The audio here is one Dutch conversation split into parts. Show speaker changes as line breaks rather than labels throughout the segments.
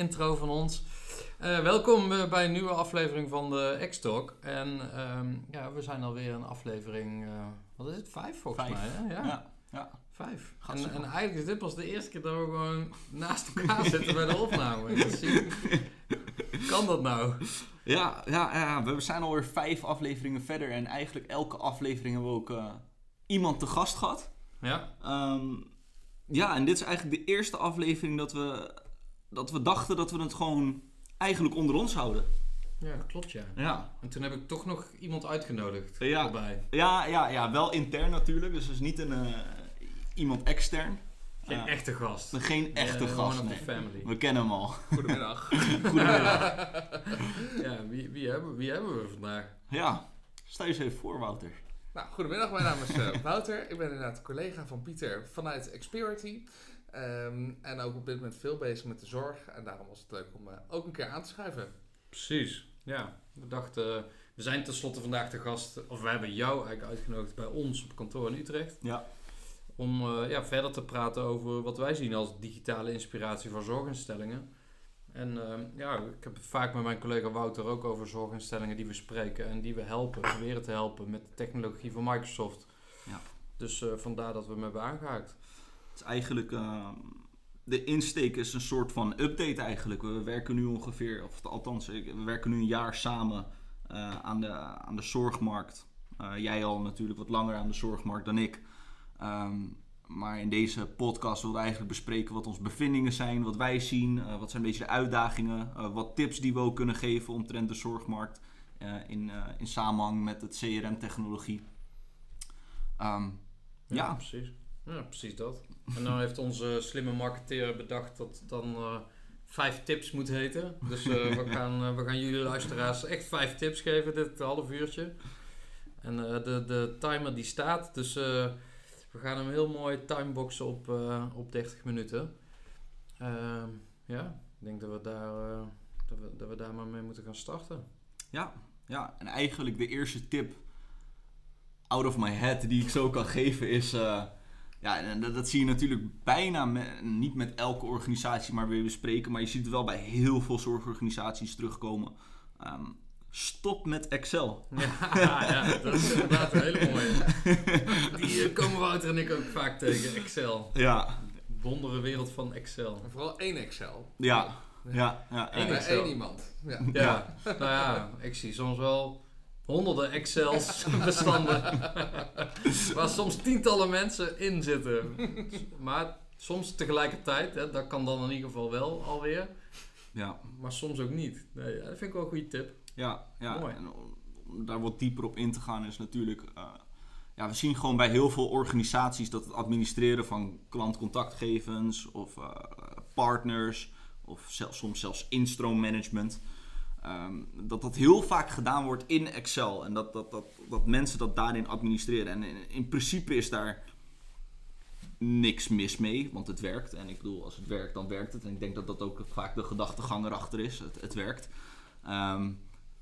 intro van ons. Uh, welkom uh, bij een nieuwe aflevering van de X-Talk. En ehm, ja, we zijn alweer een aflevering, uh, wat is het, vijf volgens
vijf.
mij hè?
Ja. ja. ja.
Vijf. En, en, eigenlijk is dit pas de eerste keer dat we gewoon naast elkaar zitten bij de opname. kan dat nou?
Ja, ja, ja, we zijn alweer vijf afleveringen verder. En eigenlijk elke aflevering hebben we ook iemand te gast gehad.
Ja.
Um, ja, en dit is eigenlijk de eerste aflevering dat we, dat we dachten dat we het gewoon eigenlijk onder ons houden.
Ja, dat klopt ja.
ja.
En toen heb ik toch nog iemand uitgenodigd
ja.
erbij.
Ja, ja, ja, wel intern natuurlijk. Dus is niet een, uh, iemand extern.
Geen uh, echte gast.
Geen echte
uh,
gast. Nee.
family.
We kennen hem al.
Goedemiddag.
Goedemiddag.
ja, wie, wie, hebben, wie hebben we vandaag?
Ja, stel je eens even voor Wouter.
Nou, goedemiddag, mijn naam is uh, Wouter. Ik ben inderdaad collega van Pieter vanuit Xperity. Um, en ook op dit moment veel bezig met de zorg. En daarom was het leuk om uh, ook een keer aan te schuiven.
Precies, ja. We dachten, uh, we zijn tenslotte vandaag de gast, of we hebben jou eigenlijk uitgenodigd bij ons op kantoor in Utrecht.
Ja.
Om uh, ja, verder te praten over wat wij zien als digitale inspiratie voor zorginstellingen. En ja, ik heb het vaak met mijn collega Wouter ook over zorginstellingen die we spreken en die we helpen, proberen te helpen met de technologie van Microsoft.
Ja.
Dus vandaar dat we hem hebben aangehaakt.
Is eigenlijk, uh, de insteek is een soort van update eigenlijk. We werken nu ongeveer, of althans, we werken nu een jaar samen uh, aan, de, aan de zorgmarkt. Uh, jij al natuurlijk wat langer aan de zorgmarkt dan ik. Um, maar in deze podcast willen we eigenlijk bespreken wat onze bevindingen zijn, wat wij zien, wat zijn een beetje de uitdagingen, wat tips die we ook kunnen geven omtrent de zorgmarkt in, in samenhang met het CRM-technologie. Um,
ja, ja, precies. Ja, precies dat. En dan heeft onze slimme marketeer bedacht dat het dan uh, vijf tips moet heten. Dus uh, we, gaan, uh, we gaan jullie luisteraars echt vijf tips geven dit half uurtje. En de, de timer die staat, dus we gaan hem heel mooi timeboxen op, op 30 minuten. Ehm, ja, ik denk dat we, daar, dat, we, dat we daar maar mee moeten gaan starten.
Ja, ja, en eigenlijk de eerste tip out of my head die ik zo kan geven is... Ja, en dat, dat, zie je natuurlijk bijna met, niet met elke organisatie maar weer bespreken. Maar je ziet het wel bij heel veel zorgorganisaties terugkomen. Um, stop met Excel.
Ja, ja, dat is inderdaad een hele mooie. Die uh, komen Wouter en ik ook vaak tegen. Excel.
Ja.
Wondere wereld van Excel.
En vooral één Excel.
Ja. Ja, ja,
Eén,
Excel.
één iemand. Ja.
Ja. ja. nou ja, ik zie soms wel honderden Excels bestanden. waar soms tientallen mensen in zitten. Maar soms tegelijkertijd, hè, dat kan dan in ieder geval wel alweer.
Ja.
Maar soms ook niet. Nee, dat vind ik wel een goede tip.
Ja, ja.
Mooi.
En om daar wat dieper op in te gaan is natuurlijk... Uh, ja, we zien gewoon bij heel veel organisaties dat het administreren van klantcontactgevens of uh, partners... of zelfs, soms zelfs instroommanagement... Um, dat dat heel vaak gedaan wordt in Excel. En dat, dat, dat, dat mensen dat daarin administreren. En in, in, principe is daar niks mis mee, want het werkt. En ik bedoel, als het werkt, dan werkt het. En ik denk dat dat ook vaak de gedachtegang erachter is. Het, het werkt. Um,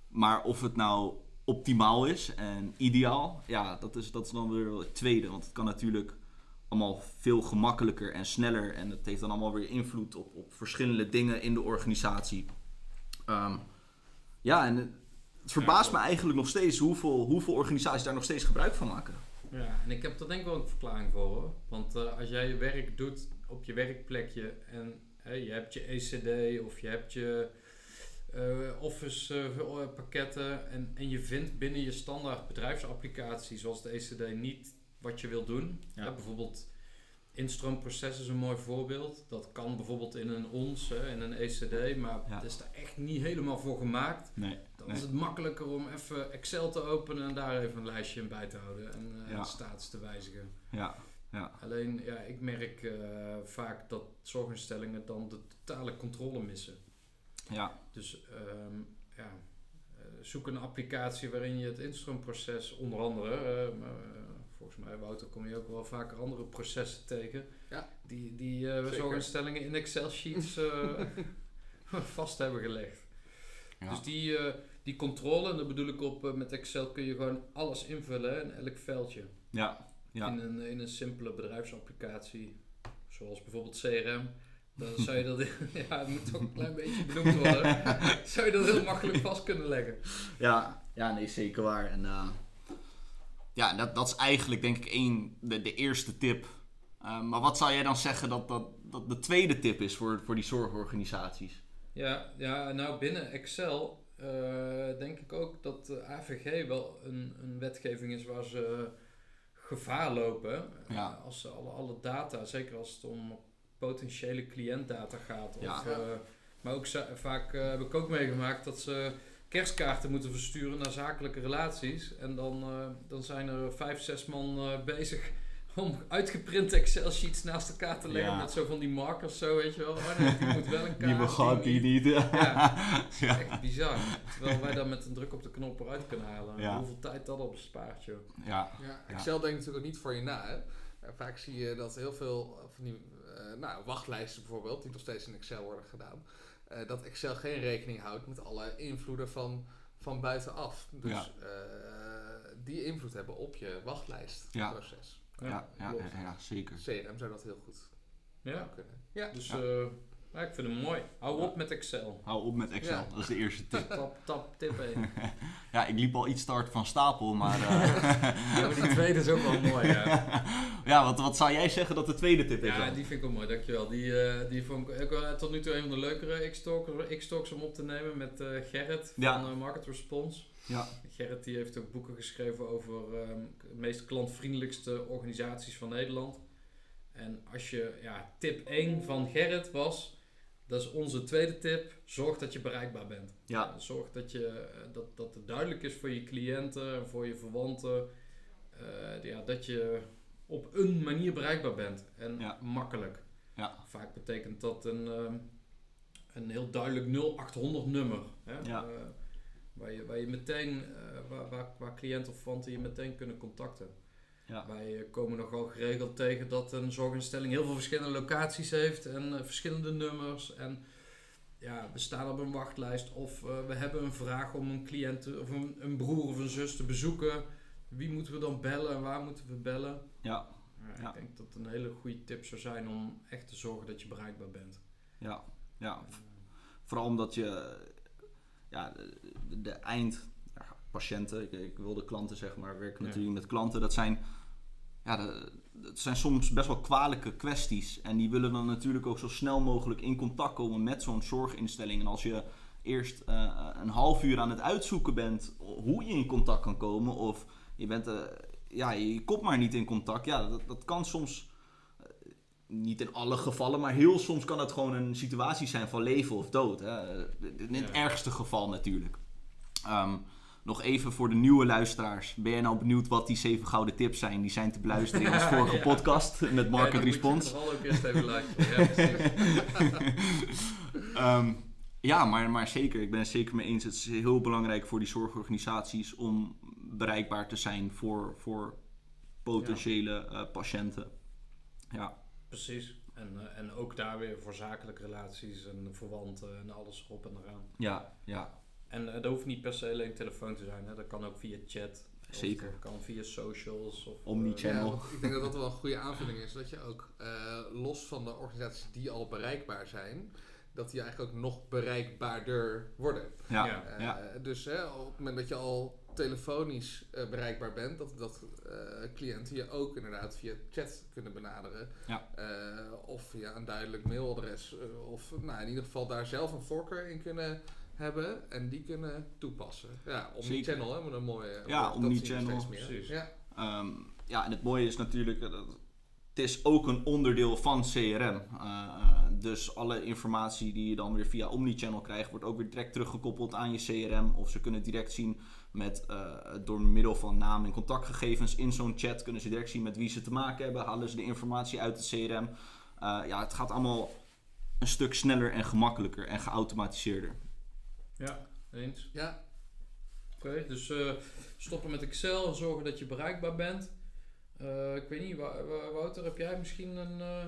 maar of het nou optimaal is en ideaal, ja, dat is, dat is dan weer het tweede. Want het kan natuurlijk allemaal veel gemakkelijker en sneller. En het heeft dan allemaal weer invloed op, op verschillende dingen in de organisatie. Um, ja, en het verbaast me eigenlijk nog steeds hoeveel, hoeveel organisaties daar nog steeds gebruik van maken.
Ja, en ik heb daar denk ik wel een verklaring voor hoor. Want uh, als jij je werk doet op je werkplekje en hey, je hebt je ECD of je hebt je uh, Office uh, pakketten en, en je vindt binnen je standaard bedrijfsapplicatie zoals de ECD niet wat je wil doen.
Ja.
Ja, bijvoorbeeld instroomproces is een mooi voorbeeld. Dat kan bijvoorbeeld in een ONS, hè, in een ECD, maar
Ja.
het is daar echt niet helemaal voor gemaakt.
Nee.
Dan
Nee.
is het makkelijker om even Excel te openen en daar even een lijstje in bij te houden en
Ja.
status te wijzigen.
Ja, ja,
Alleen, ja, ik merk eh, vaak dat zorginstellingen dan de totale controle missen.
ja,
Dus ehm, ja, eh, zoek een applicatie waarin je het instroomproces onder andere, volgens mij Wouter kom je ook wel vaker andere processen tegen,
Ja.
die, die eh,
Zeker.
zorginstellingen in Excel sheets eh, vast hebben gelegd.
ja.
Dus die, eh, die controle, en dat bedoel ik op, eh, met Excel kun je gewoon alles invullen hè, in elk veldje.
ja, ja,
In, een, in een simpele bedrijfsapplicatie, zoals bijvoorbeeld CRM. Dan zou je dat, ja, het moet toch een klein beetje benoemd worden. zou je dat heel makkelijk vast kunnen leggen.
Ja, ja nee, zeker waar. En eh, ja, dat, dat is eigenlijk denk ik één, de, de eerste tip. Eh, maar wat zou jij dan zeggen dat, dat, dat de tweede tip is voor, voor die zorgorganisaties?
Ja, ja, nou binnen Excel eh, denk ik ook dat de AVG wel een, een wetgeving is waar ze gevaar lopen.
Ja.
Eh, als ze alle, alle data, zeker als het om potentiële cliëntdata gaat. Of,
Ja.
eh, maar ook vaak heb ik ook meegemaakt dat ze kerstkaarten moeten versturen naar zakelijke relaties. En dan, eh, dan zijn er vijf, zes man eh, bezig om uitgeprinte Excel-sheets naast elkaar te leggen
Ja.
met zo van die markers zo, weet je wel. Oh nee, die moet wel een kaart.
Die begrijpt die niet.
Ja,
ja.
echt bizar. Terwijl wij dan met een druk op de knop eruit kunnen halen.
Ja.
Hoeveel tijd dat op bespaart, joh.
ja.
Ja, Excel denkt natuurlijk ook niet voor je na. Hè? Eh, vaak zie je dat heel veel van die eh, nou, wachtlijsten bijvoorbeeld, die nog steeds in Excel worden gedaan, eh, dat Excel geen rekening houdt met alle invloeden van, van buitenaf. Dus
Ja.
eh, die invloed hebben op je wachtlijstproces.
Ja, ja, ja, zeker.
CRM zou dat heel goed
Ja,
kunnen. Ja,
dus
Ja.
eh, ik vind hem mooi. Hou
Ja.
op met Excel.
Hou op met Excel,
Ja.
dat is de eerste tip.
Tap, tap, tip 1.
Ja, ik liep al iets hard van stapel, maar... eh,
Ja, maar die tweede is ook wel mooi, ja.
ja, wat, wat zou jij zeggen dat de tweede tip is
Ja,
dan?
die vind ik ook mooi, dankjewel. Die, eh, die vond ik ook wel tot nu toe een van de leukere X-Talks om op te nemen met eh, Gerrit van eh, Market Response.
Ja,
Gerrit die heeft ook boeken geschreven over ehm, de meest klantvriendelijkste organisaties van Nederland. En als je, ja, tip 1 van Gerrit was, dat is onze tweede tip, zorg dat je bereikbaar bent.
ja,
Zorg dat, je, eh, dat, dat het duidelijk is voor je cliënten en voor je verwanten, eh, ja, dat je op een manier bereikbaar bent en
Ja.
makkelijk.
Ja.
Vaak betekent dat een, ehm, een heel duidelijk 0800 nummer. Hè?
Ja.
Eh, waar, je, waar je meteen, waar, waar, waar cliënten of verwanten je meteen kunnen contacten.
Ja,
Wij eh, komen nogal geregeld tegen dat een zorginstelling heel veel verschillende locaties heeft en eh, verschillende nummers. En ja, we staan op een wachtlijst of eh, we hebben een vraag om een cliënt te- of een, een broer of een zus te bezoeken. Wie moeten we dan bellen en waar moeten we bellen?
ja,
Ja,
Ja.
Ik denk dat het een hele goede tip zou zijn om echt te zorgen dat je bereikbaar bent.
ja, ja. Vooral omdat je ja, de, de eindpatiënten, ik, ik wil de klanten zeg maar, werken natuurlijk met klanten, dat zijn, ja, dat zijn soms best wel kwalijke kwesties. En die willen dan natuurlijk ook zo snel mogelijk in contact komen met zo'n zorginstelling. En als je eerst eh, een half uur aan het uitzoeken bent hoe je in contact kan komen, of je bent, eh, ja, je komt maar niet in contact, ja, dat, dat kan soms niet in alle gevallen, maar heel soms kan het gewoon een situatie zijn van leven of dood. Hè? In het
Ja.
ergste geval natuurlijk. Ehm, nog even voor de nieuwe luisteraars. Ben jij nou benieuwd wat die zeven gouden tips zijn? Die zijn te beluisteren in onze vorige
Ja.
podcast met Market
Ja,
Response.
vooral ook eerst even luisteren. Ja.
Ehm, ja, maar, maar zeker. Ik ben het zeker mee eens. Het is heel belangrijk voor die zorgorganisaties om bereikbaar te zijn voor, voor potentiële eh, patiënten. Ja,
precies. En, eh, en ook daar weer voor zakelijke relaties en verwanten en alles erop en eraan.
ja, ja.
En eh, dat hoeft niet per se alleen telefoon te zijn. Hè. Dat kan ook via chat.
Zeker.
kan via socials. Of,
Omnichannel.
eh,
Ja, want ik denk dat dat wel een goede aanvulling is. Dat je ook eh, los van de organisaties die al bereikbaar zijn, dat die eigenlijk ook nog bereikbaarder worden.
Ja,
Ja.
Ja.
Dus hè, op het moment dat je al telefonisch eh, bereikbaar bent, dat, dat eh, cliënten je ook inderdaad via chat kunnen benaderen.
Ja.
Eh, of via een duidelijk mailadres. of nou, in ieder geval daar zelf een voorkeur in kunnen hebben en die kunnen toepassen. Ja, omnichannel, hè, met een mooie.
Ja,
meer.
precies.
Ja.
Ehm, ja, en het mooie is natuurlijk, dat het is ook een onderdeel van CRM. Eh, eh, dus alle informatie die je dan weer via Omnichannel krijgt, wordt ook weer direct teruggekoppeld aan je CRM. Of ze kunnen direct zien met, eh, door middel van naam en contactgegevens in zo'n chat, kunnen ze direct zien met wie ze te maken hebben. Halen ze de informatie uit het CRM. Ja, het gaat allemaal een stuk sneller en gemakkelijker en geautomatiseerder.
Ja, eens.
ja,
Oké, dus eh, stoppen met Excel, zorgen dat je bereikbaar bent. Eh, ik weet niet, Wou- Wou- Wouter, heb jij misschien een eh,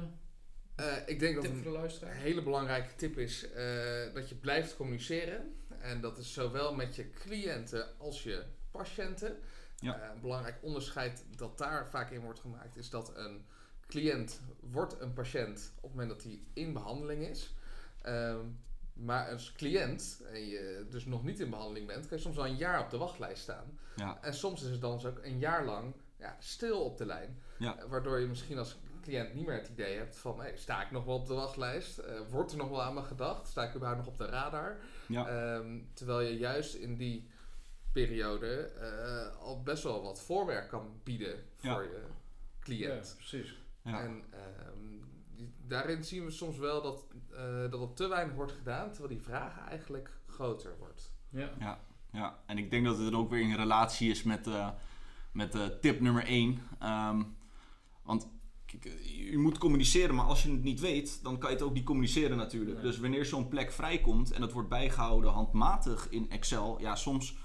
Eh, ik denk dat
tip
een
voor de luisteraar?
hele belangrijke tip is eh, dat je blijft communiceren. En dat is zowel met je cliënten als je patiënten.
Ja.
Eh, een belangrijk onderscheid dat daar vaak in wordt gemaakt is dat een cliënt wordt een patiënt op het moment dat hij in behandeling is. Ehm, maar als cliënt, en je dus nog niet in behandeling bent, kan je soms al een jaar op de wachtlijst staan.
Ja,
En soms is het dan dus ook een jaar lang ja, stil op de lijn.
Ja.
Eh, Waardoor je misschien als cliënt niet meer het idee hebt van... Hey, sta ik nog wel op de wachtlijst? Eh, wordt er nog wel aan me gedacht? Sta ik überhaupt nog op de radar?
ja,
Ehm, terwijl je juist in die periode eh, al best wel wat voorwerk kan bieden voor
Ja.
je
Ja,
cliënt.
precies.
ja.
En ehm, daarin zien we soms wel dat, eh, dat er te weinig wordt gedaan... terwijl die vraag eigenlijk groter wordt.
Ja.
Ja, en ik denk dat het ook weer in relatie is met, eh, met eh, tip nummer 1. want kijk, eh, je moet communiceren, maar als je het niet weet, dan kan je het ook niet communiceren natuurlijk. Dus wanneer zo'n plek vrijkomt en dat wordt bijgehouden handmatig in Excel, ja, soms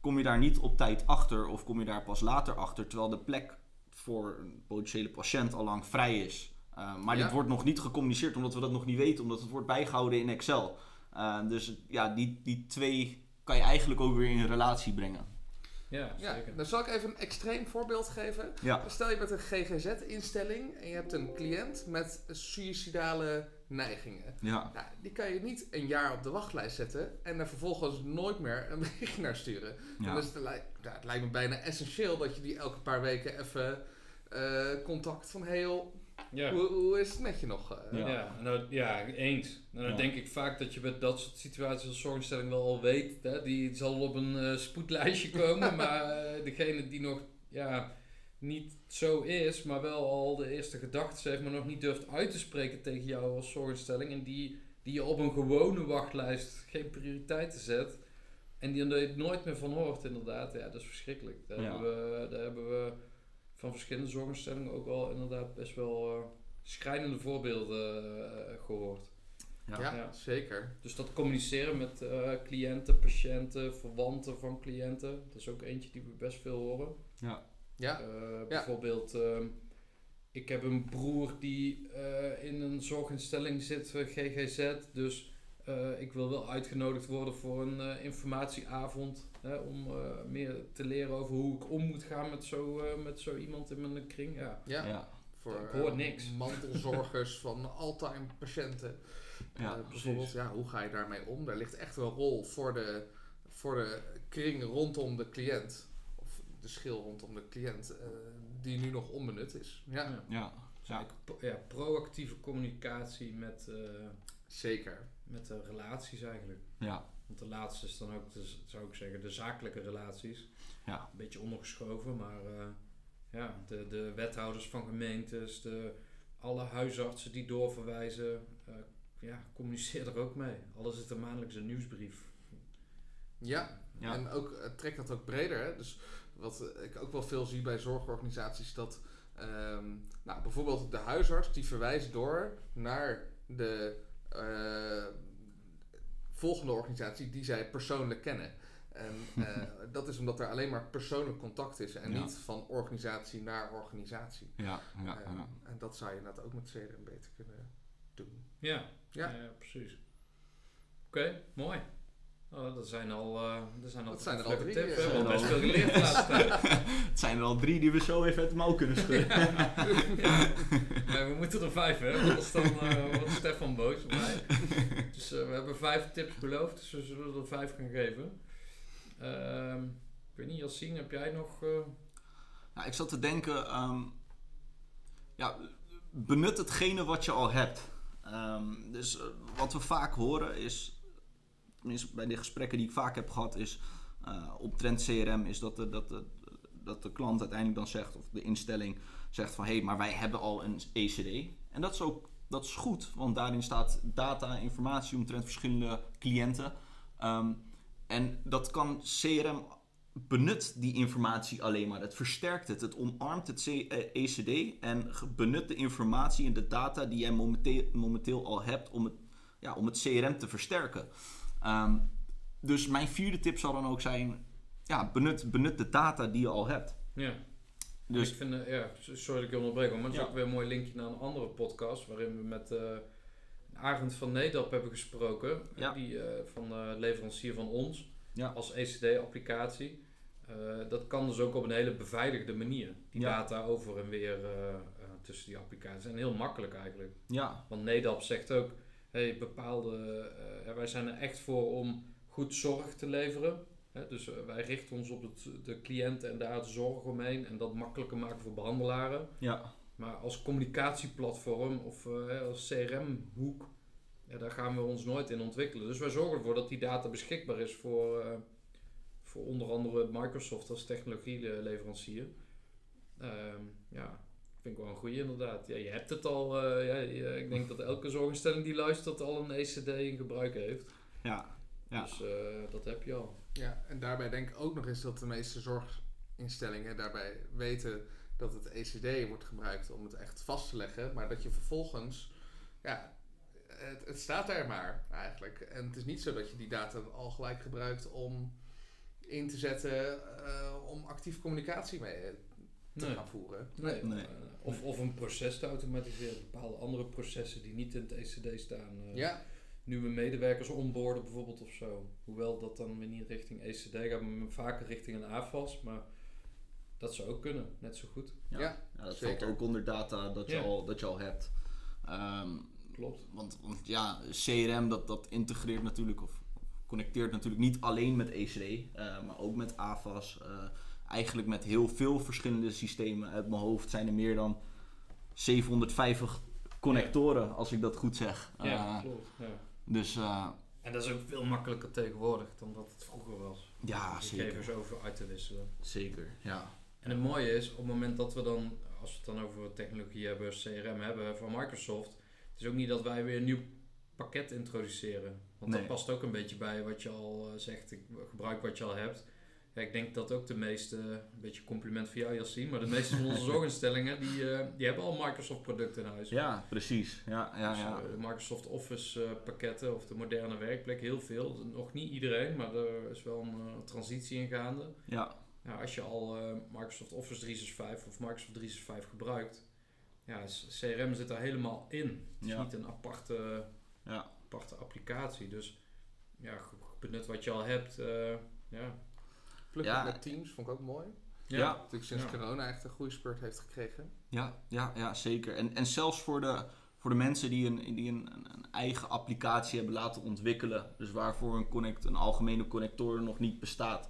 kom je daar niet op tijd achter of kom je daar pas later achter, terwijl de plek voor een potentiële patiënt al lang vrij is. Uh, maar
Ja.
dit wordt nog niet gecommuniceerd omdat we dat nog niet weten, omdat het wordt bijgehouden in Excel. Uh, dus ja, die, die twee kan je eigenlijk ook weer in relatie brengen.
Ja,
Ja,
zeker.
dan zal ik even een extreem voorbeeld geven.
Ja,
Stel je bent een GGZ-instelling en je hebt een cliënt met suïcidale neigingen.
ja,
Nou, die kan je niet een jaar op de wachtlijst zetten en er vervolgens nooit meer een berichtje naar sturen. Dan
ja,
is het, li- ja, het lijkt me bijna essentieel dat je die elke paar weken even eh, contact van joh,
Ja.
hoe, hoe is het met je nog? eh?
Ja.
Ja, nou, ja eens. Nou, dan
Ja.
denk ik vaak dat je met dat soort situaties als zorginstelling wel al weet. Hè? Die zal op een eh, spoedlijstje komen, maar eh, degene die nog ja, niet zo is, maar wel al de eerste gedachten heeft, maar nog niet durft uit te spreken tegen jou als zorginstelling. En die, die je op een gewone wachtlijst geen prioriteiten zet. En die er nooit meer van hoort, inderdaad. Ja, dat is verschrikkelijk. Daar,
Ja.
hebben, we, daar hebben we van verschillende zorginstellingen ook wel inderdaad best wel eh, schrijnende voorbeelden eh, gehoord.
ja,
Ja,
Ja.
zeker.
Dus dat communiceren met eh, cliënten, patiënten, verwanten van cliënten, dat is ook eentje die we best veel horen.
ja,
Ja,
Eh, bijvoorbeeld, ehm, ik heb een broer die eh, in een zorginstelling zit, eh, GGZ, dus eh, ik wil wel uitgenodigd worden voor een eh, informatieavond. Hè, om eh, meer te leren over hoe ik om moet gaan met zo, eh, met zo iemand in mijn kring. Ja,
ja.
ja,
Voor
Ik hoor niks.
mantelzorgers van all-time patiënten.
Ja,
precies.
bijvoorbeeld, ja, hoe ga je daarmee om? Daar ligt echt wel een rol voor de, voor de kring rondom de cliënt. Of de schil rondom de cliënt, eh, die nu nog onbenut is. Ja,
Ja.
ja, ja,
proactieve communicatie met, eh,
zeker.
Met de relaties eigenlijk.
ja,
Want de laatste is dan ook, de, zou ik zeggen, de zakelijke relaties.
ja,
Een beetje ondergeschoven, maar eh, ja, de, de wethouders van gemeentes, de, alle huisartsen die doorverwijzen, eh, ja, communiceer er ook mee. Alles is er maandelijks een nieuwsbrief.
Ja,
Ja.
en ook, trek dat ook breder. Hè? Dus wat ik ook wel veel zie bij zorgorganisaties, dat ehm, nou, bijvoorbeeld de huisarts die verwijst door naar de volgende organisatie die zij persoonlijk kennen. En eh, dat is omdat er alleen maar persoonlijk contact is en
Ja.
niet van organisatie naar organisatie.
ja, ja,
Ehm,
ja.
En dat zou je inderdaad ook met CRM beter kunnen doen.
Ja,
Ja.
ja. precies. Oké, mooi. Oh, dat zijn al, eh dat zijn al
Dat zijn er al drie,
tips.
eh.
We hebben al
Zijn
best
al-
veel geleerd de laatste tijd.
Het zijn er al drie die we zo even uit de mouw kunnen schudden.
Nee, we moeten er vijf hebben, anders dan eh, wordt Stefan boos op mij. Dus eh, we hebben vijf tips beloofd, dus we zullen er vijf gaan geven. Ehm, ik weet niet, Yassine, heb jij nog... eh,
Nou, ik zat te denken, ehm, ja, benut hetgene wat je al hebt. Ehm, dus wat we vaak horen is, tenminste bij de gesprekken die ik vaak heb gehad, is uh, omtrent CRM, is dat de, dat, de, dat de klant uiteindelijk dan zegt, of de instelling zegt van hé, hey, maar wij hebben al een ECD. En dat is ook dat is goed, want daarin staat data, informatie omtrent verschillende cliënten. Ehm, en dat kan CRM benut die informatie alleen maar. Het versterkt het. Het omarmt het C- eh, ECD en benut de informatie en de data die jij momenteel, momenteel al hebt om het, ja, om het CRM te versterken. Ehm, dus mijn vierde tip zal dan ook zijn: ja, benut, benut de data die je al hebt.
ja.
Dus
Ik vind, eh, ja, sorry dat ik je onderbreek, maar het is
Ja.
ook weer een mooi linkje naar een andere podcast waarin we met eh Arend van Nedap hebben gesproken,
Ja.
die, eh, van leverancier van ons,
Ja.
als ECD-applicatie. eh, dat kan dus ook op een hele beveiligde manier. Die data over en weer eh, eh, tussen die applicaties. En heel makkelijk eigenlijk.
Ja,
Want NEDAP zegt ook, hey, bepaalde, eh, wij zijn er echt voor om goed zorg te leveren. Hè, dus eh, wij richten ons op het, de cliënt en daar de zorg omheen en dat makkelijker maken voor behandelaren.
ja,
Maar als communicatieplatform of eh, als CRM-hoek, ja, daar gaan we ons nooit in ontwikkelen. Dus wij zorgen ervoor dat die data beschikbaar is voor, voor onder andere Microsoft als technologieleverancier. Ehm ja, vind ik wel een goede inderdaad. Ja, je hebt het al, eh, ja, je- ik denk dat elke zorginstelling die luistert al een ECD in gebruik heeft.
ja, ja.
Dus eh, dat heb je al.
Ja, en daarbij denk ik ook nog eens dat de meeste zorginstellingen daarbij weten dat het ECD wordt gebruikt om het echt vast te leggen, maar dat je vervolgens, ja, het, het staat er maar eigenlijk. En het is niet zo dat je die data al gelijk gebruikt om in te zetten eh, om actief communicatie mee te
Nee.
gaan voeren.
Nee.
Nee.
eh, Of, of een proces te automatiseren. Bepaalde andere processen die niet in het ECD staan. eh,
Ja,
nieuwe medewerkers onboorden bijvoorbeeld of zo. Hoewel dat dan weer niet richting ECD gaat, maar vaker richting een AFAS. Maar dat zou ook kunnen, net zo goed.
Ja,
Ja,
ja, dat
zeker.
valt ook onder data dat je,
Ja.
al, dat je al hebt. Ehm,
Klopt.
want, want ja, CRM dat, dat integreert natuurlijk of connecteert natuurlijk niet alleen met ECD, eh, maar ook met AFAS. Eigenlijk met heel veel verschillende systemen. Uit mijn hoofd zijn er meer dan 750 connectoren, als ik dat goed zeg.
Ja,
Eh,
klopt. Ja.
dus eh,
En dat is ook veel makkelijker tegenwoordig dan dat het vroeger was.
ja,
Om
zeker.
gegevens over uit te wisselen.
Zeker, ja.
En het mooie is, op het moment dat we dan, als we het dan over technologie hebben, CRM hebben van Microsoft, het is ook niet dat wij weer een nieuw pakket introduceren. Want
Nee.
dat past ook een beetje bij wat je al eh, zegt, ik gebruik wat je al hebt. Ja, ik denk dat ook de meeste, een beetje compliment voor jou Yassine, maar de meeste van onze zorginstellingen, die, eh, die hebben al Microsoft producten in huis.
Ja, precies. Ja, ja,
Dus,
ja.
eh, de Microsoft Office eh, pakketten of de moderne werkplek, heel veel. Nog niet iedereen, maar er is wel een transitie in gaande.
ja.
Ja, als je al Microsoft Office 365 of Microsoft 365 gebruikt, ja, CRM zit daar helemaal in. Het is
Ja.
niet een aparte,
Ja.
aparte applicatie. Dus ja, benut wat je al hebt. ja.
Plug
Ja.
met Teams vond ik ook mooi.
Ja.
Natuurlijk sinds
Ja.
corona echt een goede spurt heeft gekregen.
Ja, ja, ja zeker. En, en zelfs voor de, voor de mensen die, een, die een, een, eigen applicatie hebben laten ontwikkelen, dus waarvoor een, connect, een algemene connector nog niet bestaat,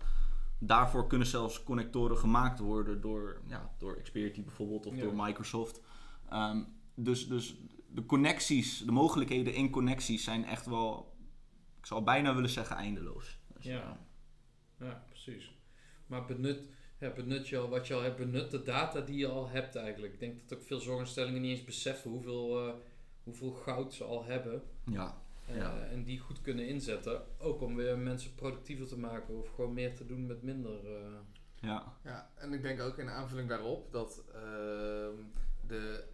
daarvoor kunnen zelfs connectoren gemaakt worden door, ja, door Xperity bijvoorbeeld of
Ja.
door Microsoft. Ehm, dus, dus de connecties, de mogelijkheden in connecties zijn echt wel, ik zou bijna willen zeggen, eindeloos. Dus,
Ja. ja, precies. Maar benut, ja, benut je al wat je al hebt, benut de data die je al hebt eigenlijk. Ik denk dat ook veel zorginstellingen niet eens beseffen hoeveel, eh, hoeveel goud ze al hebben.
ja,
Eh,
Ja.
En die goed kunnen inzetten. Ook om weer mensen productiever te maken of gewoon meer te doen met minder. eh.
ja,
Ja, en ik denk ook in aanvulling daarop dat ehm, de,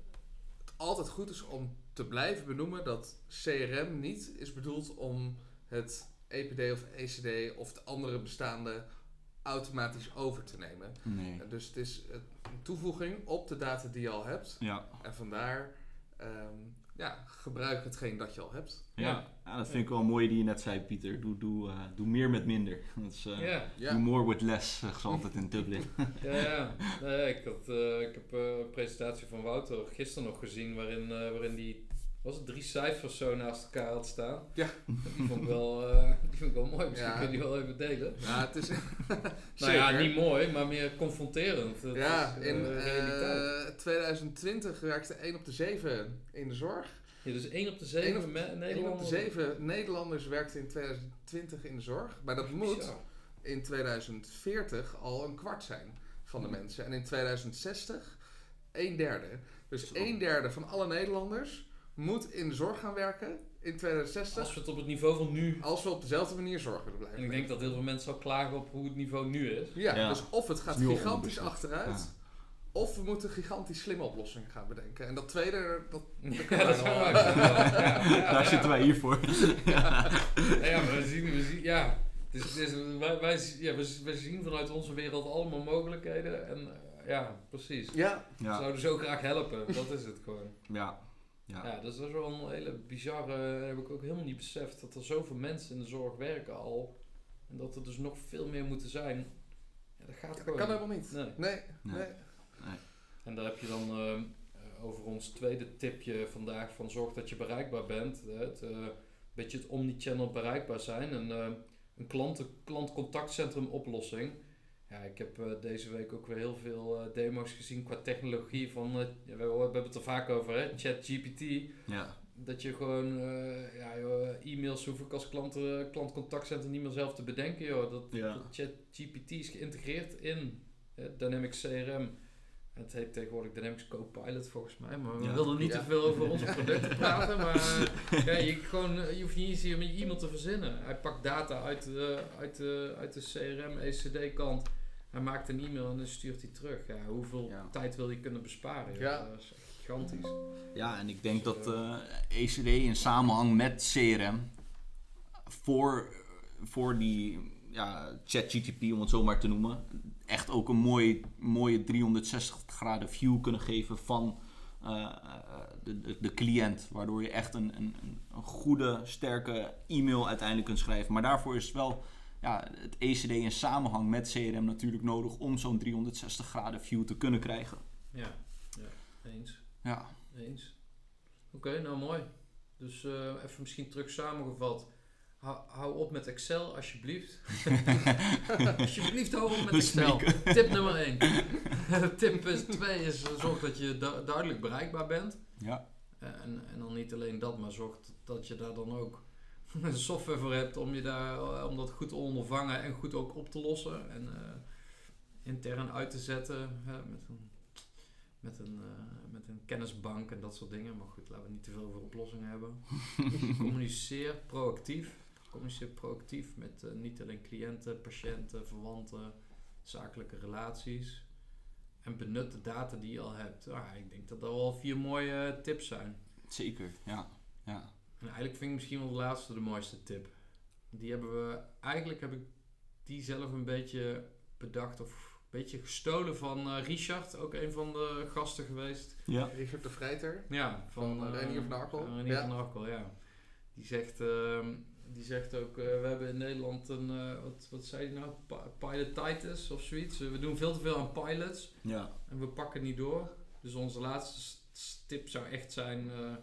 het altijd goed is om te blijven benoemen dat CRM niet is bedoeld om het EPD of ECD of de andere bestaande automatisch over te nemen.
nee.
Dus het is een toevoeging op de data die je al hebt.
Ja,
En vandaar ehm, ja, gebruik hetgeen dat je al hebt.
ja.
Ja.
ja, dat vind ik wel mooi die je net zei, Pieter. Doe, doe, eh, doe meer met minder. Dat is, eh, Do more with less, ze altijd in Dublin.
ja, ja. Nee, ik, had, eh, ik heb eh, een presentatie van Wouter gisteren nog gezien waarin, eh, waarin die was het drie cijfers zo naast elkaar had staan.
Ja.
Die vond ik wel, eh, die vond ik wel mooi. Misschien
Ja.
kun je die wel even delen.
ja het is
Nou ja, niet mooi, maar meer confronterend.
Ja,
is, eh,
in
realiteit.
eh, 2020 werkte 1 op de 7 in de zorg.
Ja, dus 1 op de
één
7
op-
me-
1 op de
Nederlanders.
7 Nederlanders werkte in 2020 in de zorg. Maar dat moet
Bizar.
in 2040 al een kwart zijn van de
Hmm.
mensen. En in 2060 een derde. Dus een derde van alle Nederlanders moet in de zorg gaan werken in 2060.
Als we het op het niveau van nu...
Als we op dezelfde manier zorg willen blijven.
En ik denk dat heel veel mensen al klagen op hoe het niveau nu is.
Ja,
Ja.
dus of het gaat gigantisch achteruit.
Ja.
Of we moeten gigantisch slimme oplossingen gaan bedenken. En dat tweede, dat, dat
Ja, dat
wel.
we
Daar zitten wij hier voor.
Ja, ja, maar we zien, we zien, ja. Dus, wij, ja, we, we zien vanuit onze wereld allemaal mogelijkheden. En eh, ja, precies.
Ja,
We
Ja,
zouden zo graag helpen. Dat is het gewoon.
ja, ja.
Ja, dat is wel een hele bizarre... heb ik ook helemaal niet beseft. Dat er zoveel mensen in de zorg werken al. En dat er dus nog veel meer moeten zijn. Ja, dat gaat
Dat
gewoon
kan helemaal niet.
Nee.
Nee,
Nee.
nee.
En daar heb je dan eh, over ons tweede tipje vandaag van zorg dat je bereikbaar bent. hè, Het, eh, beetje het omnichannel bereikbaar zijn. En, eh, een klanten, klantcontactcentrum oplossing. Ja, ik heb eh, deze week ook weer heel veel eh, demo's gezien qua technologie van, eh, we, we hebben het er vaak over, hè, ChatGPT.
Ja,
Dat je gewoon, eh, ja, joh, e-mails hoef ik als klant, klantcontactcentrum niet meer zelf te bedenken, joh. Dat,
Ja.
dat ChatGPT is geïntegreerd in Dynamics CRM. Het heet tegenwoordig Dynamics Copilot volgens mij, maar we
Ja.
wilden niet
Ja.
te veel over onze producten praten. Maar ja, je, gewoon, je hoeft niet eens hier met je e-mail te verzinnen. Hij pakt data uit de, uit de, uit de CRM, ECD kant. Hij maakt een e-mail en dan stuurt hij terug. Ja, hoeveel
Ja.
tijd wil je kunnen besparen?
Ja.
Dat is echt gigantisch.
ja en ik denk dat eh, ECD in samenhang met CRM voor, voor die ja, ChatGTP, om het zo maar te noemen, echt ook een mooie, mooie 360 graden view kunnen geven van eh, eh, de, de, de cliënt. Waardoor je echt een, een, een goede, sterke e-mail uiteindelijk kunt schrijven. Maar daarvoor is wel ja, het ECD in samenhang met CRM natuurlijk nodig om zo'n 360 graden view te kunnen krijgen.
Ja, ja eens.
Ja,
Eens. Oké, nou mooi. Dus eh, even misschien terug samengevat. Hou, hou op met Excel, alsjeblieft. alsjeblieft, hou op met Excel. Tip nummer 1. Tip 2 is eh, zorg dat je du- duidelijk bereikbaar bent.
ja,
Eh, En, en dan niet alleen dat, maar zorg dat je daar dan ook software voor hebt om, je daar, eh, om dat goed te ondervangen en goed ook op te lossen. En eh, intern uit te zetten hè, met, een, met, een, eh, met een kennisbank en dat soort dingen. Maar goed, laten we niet te veel over oplossingen hebben. Communiceer proactief. Communiceer proactief met niet alleen cliënten, patiënten, verwanten, zakelijke relaties. En benut de data die je al hebt. Ah, ik denk dat dat wel vier mooie tips zijn.
zeker. Ja, ja.
En eigenlijk vind ik misschien wel de laatste de mooiste tip. Die hebben we, eigenlijk heb ik die zelf een beetje bedacht of een beetje gestolen van eh, Richard, ook een van de gasten geweest.
ja.
Richard de Vrijter.
Ja, van,
Van, eh,
eh,
Renier van Arkel.
van Renier
Ja.
van Arkel, ja. Die zegt, ehm, die zegt ook, eh, we hebben in Nederland een, eh, wat, wat zei hij nou, Pi- pilotitis of zoiets. we doen veel te veel aan pilots.
ja.
En we pakken niet door. Dus onze laatste tip zou echt zijn: eh,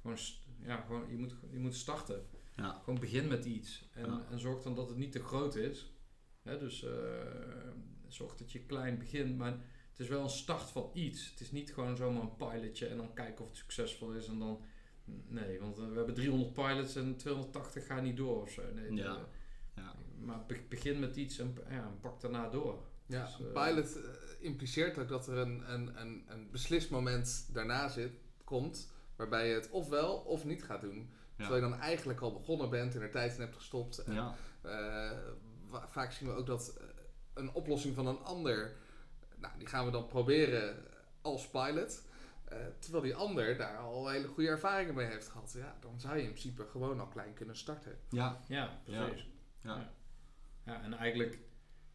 gewoon, st- ja, gewoon, je, moet, je moet starten.
Ja.
Gewoon begin met iets. En,
Ja.
en zorg dan dat het niet te groot is. Hè, dus eh, zorg dat je klein begint. Maar het is wel een start van iets. Het is niet gewoon zomaar een pilotje en dan kijken of het succesvol is. En dan. Nee, want eh, we hebben 300 pilots en 280 gaan niet door of zo. Nee,
Ja. Ja.
Maar be- begin met iets en, ja, en pak daarna door.
Ja,
Dus,
een
eh,
pilot impliceert ook dat er een, een, een, een beslismoment daarna zit, komt, waarbij je het ofwel of niet gaat doen. Terwijl je dan eigenlijk al begonnen bent en er tijd in hebt gestopt. En,
Ja.
eh, vaak zien we ook dat eh, een oplossing van een ander, nou, die gaan we dan proberen als pilot. Eh, terwijl die ander daar al hele goede ervaringen mee heeft gehad. Ja, dan zou je in principe gewoon al klein kunnen starten.
Ja.
Ja, precies.
Ja.
Ja, en eigenlijk,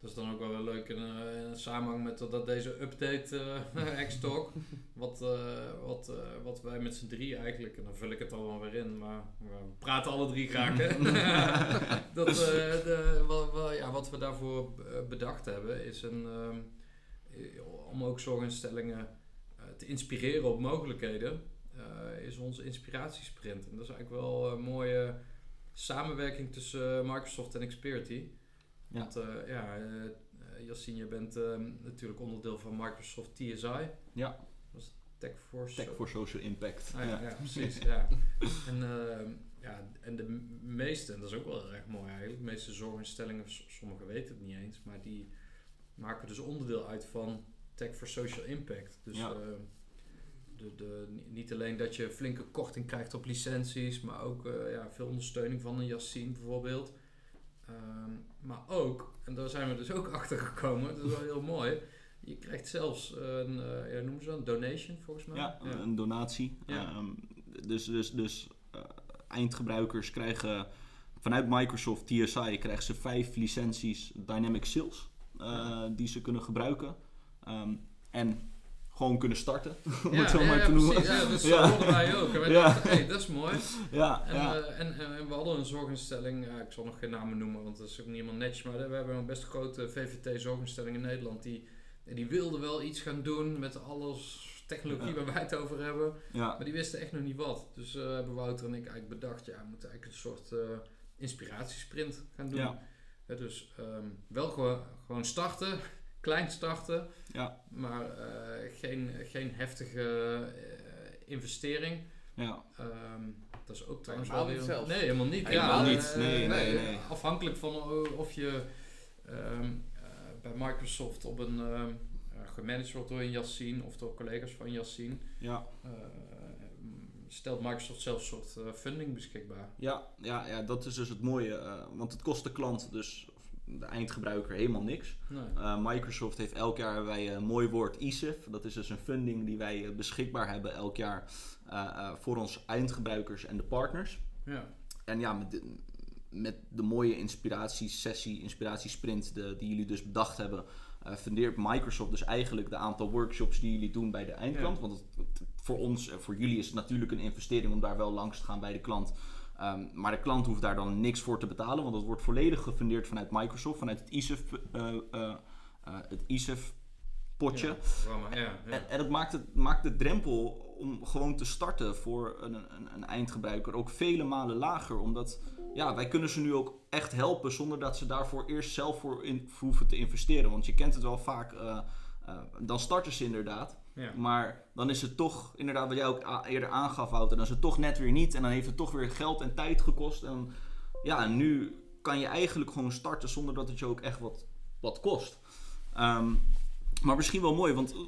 dat is dan ook wel weer leuk in, eh, in samenhang met dat, dat deze update eh X-Talk, wat, eh, wat, wat wij met z'n drie eigenlijk, en dan vul ik het allemaal weer in, maar we praten alle drie graag hè. dat, de, wat, wat- ja, wat we daarvoor bedacht hebben is een, om ook zorginstellingen te inspireren op mogelijkheden, is onze inspiratiesprint. En dat is eigenlijk wel een mooie samenwerking tussen Microsoft en Xperity.
Ja.
Want eh, ja, eh, eh, Yassine, je bent ehm, natuurlijk onderdeel van Microsoft TSI.
Ja.
Tech for
Tech for Social Impact.
Ah, ja,
ja.
ja, precies. ja. En, ehm, ja, en de meeste, en dat is ook wel erg mooi eigenlijk, de meeste zorginstellingen, sommigen weten het niet eens, maar die maken dus onderdeel uit van Tech for Social Impact. Dus
Ja.
ehm, de, de, ni- niet alleen dat je flinke korting krijgt op licenties, maar ook eh, ja, veel ondersteuning van een Yassine bijvoorbeeld. Ehm, maar ook, en daar zijn we dus ook achter gekomen, dat is wel heel mooi. Je krijgt zelfs een, eh ja, noemen ze dat, een donation volgens mij.
Ja, een donatie.
Ja.
Ehm, dus dus, dus eh, eindgebruikers krijgen vanuit Microsoft TSI krijgen ze vijf licenties Dynamic Sales eh, die ze kunnen gebruiken. Ehm, en gewoon kunnen starten. om
Ja,
het zo
ja,
maar te noemen.
precies. Ja, dus zo wij ook. En wij dachten, hey, dat is mooi.
Ja,
En, eh, en, en, en we hadden een zorginstelling, ja, ik zal nog geen namen noemen, want dat is ook niet helemaal netjes, maar we hebben een best grote VVT-zorginstelling in Nederland. Die, die wilde wel iets gaan doen met alles technologie waar wij het over hebben, maar die wisten echt nog niet wat. Dus eh, hebben Wouter en ik eigenlijk bedacht, ja, we moeten eigenlijk een soort eh, inspiratiesprint gaan doen. Dus ehm, wel gewoon, gewoon starten, klein starten,
Ja.
maar eh, geen, geen heftige eh, investering.
ja.
Ehm, dat is ook trouwens wel weer...
zelfs.
Nee, helemaal niet.
Helemaal
ja,
niet.
eh,
Nee, nee, nee.
Afhankelijk van of je ehm, eh, bij Microsoft op een ehm, eh, gemanaged wordt door een Yassine of door collega's van Yassine,
Ja.
eh, stelt Microsoft zelf een soort eh, funding beschikbaar.
Ja, ja, ja, dat is dus het mooie. eh, want het kost de klant, dus de eindgebruiker, helemaal niks.
Nee.
Eh, Microsoft heeft elk jaar wij een mooi woord ISIF. Dat is dus een funding die wij eh, beschikbaar hebben elk jaar eh, eh, voor onze eindgebruikers en de partners.
Ja.
En ja, met de, met de mooie inspiratiesessie, inspiratiesprint de, die jullie dus bedacht hebben, eh fundeert Microsoft dus eigenlijk de aantal workshops die jullie doen bij de eindklant.
Ja.
Want het, voor ons en voor jullie is het natuurlijk een investering om daar wel langs te gaan bij de klant. Ehm, maar de klant hoeft daar dan niks voor te betalen, want dat wordt volledig gefundeerd vanuit Microsoft, vanuit het ISIF, eh, eh, eh, het ISIF potje.
Ja, programma, ja, ja.
En, en het maakt, het maakt de drempel om gewoon te starten voor een, een, een eindgebruiker ook vele malen lager. Omdat ja, wij kunnen ze nu ook echt helpen zonder dat ze daarvoor eerst zelf voor, in, hoeven te investeren. Want je kent het wel vaak, dan starten ze inderdaad.
Ja.
Maar dan is het toch, inderdaad wat jij ook eerder aangaf Wouter, dan is het toch net weer niet. En dan heeft het toch weer geld en tijd gekost. En ja, nu kan je eigenlijk gewoon starten zonder dat het je ook echt wat, wat kost. Ehm, maar misschien wel mooi, want eh,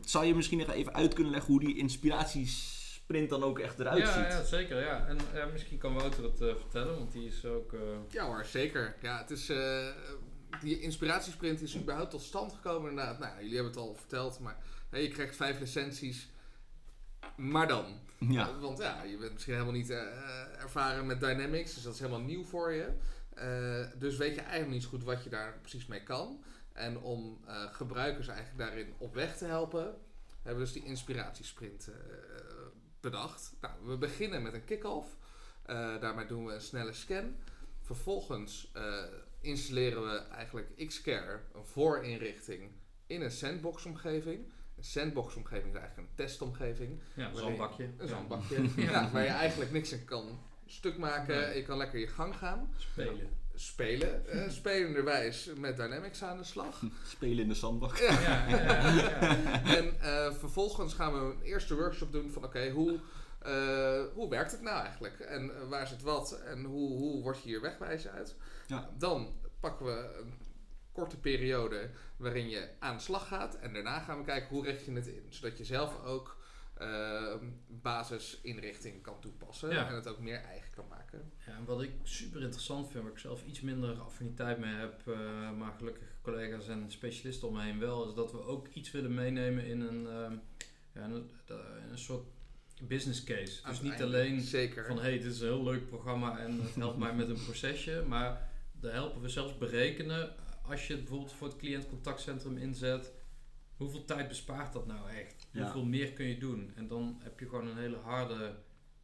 zou je misschien nog even uit kunnen leggen hoe die inspiratiesprint dan ook echt eruit
ja,
ziet?
ja, zeker. Ja. En ja, misschien kan Wouter het eh, vertellen, want die is ook... eh,
Ja hoor, zeker. Ja, het is, eh, die inspiratiesprint is überhaupt tot stand gekomen inderdaad. Nou, jullie hebben het al verteld, maar je krijgt vijf licenties. Maar dan.
Ja,
Eh, Want ja, je bent misschien helemaal niet eh, ervaren met Dynamics, dus dat is helemaal nieuw voor je. Eh, dus weet je eigenlijk niet zo goed wat je daar precies mee kan. En om gebruikers eigenlijk daarin op weg te helpen, hebben we dus die inspiratiesprint bedacht. Nou, we beginnen met een kick-off. Daarmee doen we een snelle scan. Vervolgens installeren we eigenlijk Xcare, een voorinrichting, in een sandbox-omgeving. Sandbox-omgeving is eigenlijk een testomgeving.
ja, een zandbakje.
Een zandbakje. ja. waar je eigenlijk niks in kan stuk maken. Je kan lekker je gang gaan.
Spelen.
Spelen. eh spelenderwijs met Dynamics aan de slag.
spelen in de zandbak.
Ja.
Ja, ja, ja, ja.
En eh, vervolgens gaan we een eerste workshop doen van oké, hoe, eh, hoe werkt het nou eigenlijk? En waar zit wat? En hoe, hoe word je hier wegwijs uit?
Ja.
Dan pakken we een korte periode waarin je aan de slag gaat. En daarna gaan we kijken hoe richt je het in. Zodat je zelf ook eh, basisinrichting kan toepassen.
Ja.
En het ook meer eigen kan maken.
Ja, en wat ik super interessant vind, waar ik zelf iets minder affiniteit mee heb, eh, maar gelukkig collega's en specialisten om me heen wel, is dat we ook iets willen meenemen in een, ehm, ja, een, een soort business case. Dus niet alleen
Zeker.
van hey, dit is een heel leuk programma en het helpt mij met een procesje, maar daar helpen we zelfs berekenen als je het bijvoorbeeld voor het cliëntcontactcentrum inzet. Hoeveel tijd bespaart dat nou echt?
Ja.
Hoeveel meer kun je doen? En dan heb je gewoon een hele harde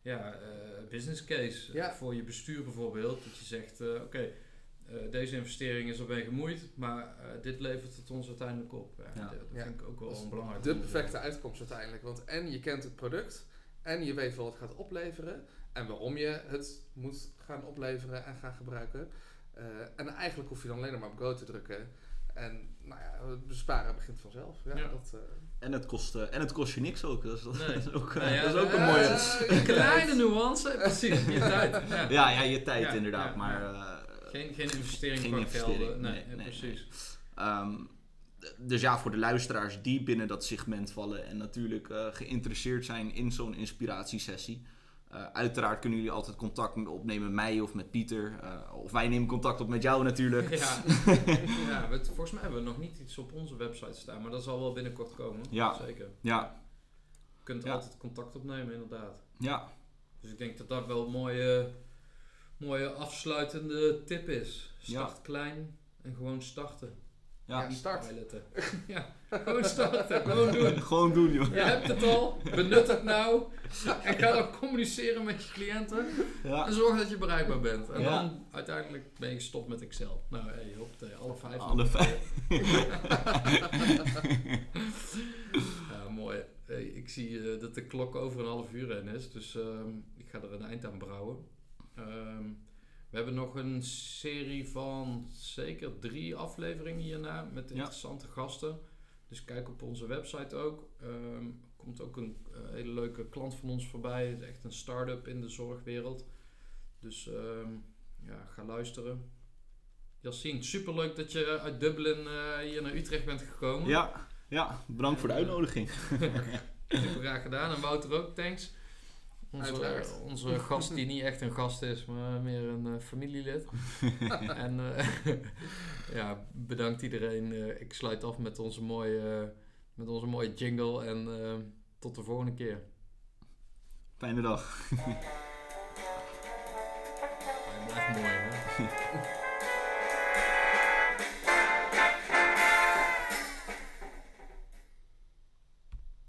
ja, eh, business case
Ja.
voor je bestuur bijvoorbeeld. Dat je zegt, eh, oké, eh, deze investering is erbij gemoeid, maar eh, dit levert het ons uiteindelijk op. Ja,
Ja.
Dat, dat
Ja.
vind ik ook wel een belangrijk
de perfecte uitkomst uiteindelijk. Want en je kent het product en je weet wat het gaat opleveren en waarom je het moet gaan opleveren en gaan gebruiken. Eh, en eigenlijk hoef je dan alleen maar op go te drukken. En nou ja, het besparen begint vanzelf. Ja,
Ja.
Dat, eh,
En het, kost, eh, en het kost je niks ook. Dat is, dat
Nee.
is ook,
Nou ja,
dat is ook een mooie...
Een kleine nuance, precies, je tijd. Ja.
Ja, ja, je tijd
Ja,
inderdaad.
ja,
maar eh,
Geen, geen investering
Geen
qua
investering,
gelden. Nee,
nee,
precies.
Ehm, dus ja, voor de luisteraars die binnen dat segment vallen en natuurlijk eh, geïnteresseerd zijn in zo'n inspiratiesessie. Eh, uiteraard kunnen jullie altijd contact opnemen met mij of met Pieter. eh, of wij nemen contact op met jou natuurlijk.
Ja, ja volgens mij hebben we nog niet iets op onze website staan, maar dat zal wel binnenkort komen.
Ja.
Zeker.
Ja,
Je kunt
Ja.
altijd contact opnemen, inderdaad.
ja,
Dus ik denk dat dat wel een mooie, mooie afsluitende tip is. Start
Ja.
klein en gewoon starten.
Ja.
Ja, start.
Ja, gewoon starten, gewoon doen.
Gewoon doen, joh.
Je hebt het al, benut het nou. En ga dan communiceren met je cliënten.
Ja.
En zorg dat je bereikbaar bent. En
Ja.
dan uiteindelijk ben je gestopt met Excel. Nou, hey, hoppatee, alle vijf.
Alle vijf.
Ja, mooi. Hey, ik zie eh, dat de klok over een half uur heen is. Dus ehm, ik ga er een eind aan brouwen. Ehm, we hebben nog een serie van zeker drie afleveringen hierna met
Ja.
interessante gasten. Dus kijk op onze website ook. Er komt ook een eh, hele leuke klant van ons voorbij. Het is echt een start-up in de zorgwereld. Dus ehm, ja, ga luisteren. Yassine, superleuk dat je uit Dublin eh, hier naar Utrecht bent gekomen.
Ja, ja, bedankt voor de uitnodiging.
Super graag gedaan. En Wouter ook, thanks. Onze,
Uiteraard.
onze gast die niet echt een gast is, maar meer een eh, familielid. en eh, ja, bedankt iedereen. Eh, ik sluit af met onze mooie, met onze mooie jingle en eh, tot de volgende keer.
Fijne dag.
Hij blijft mooi, hè?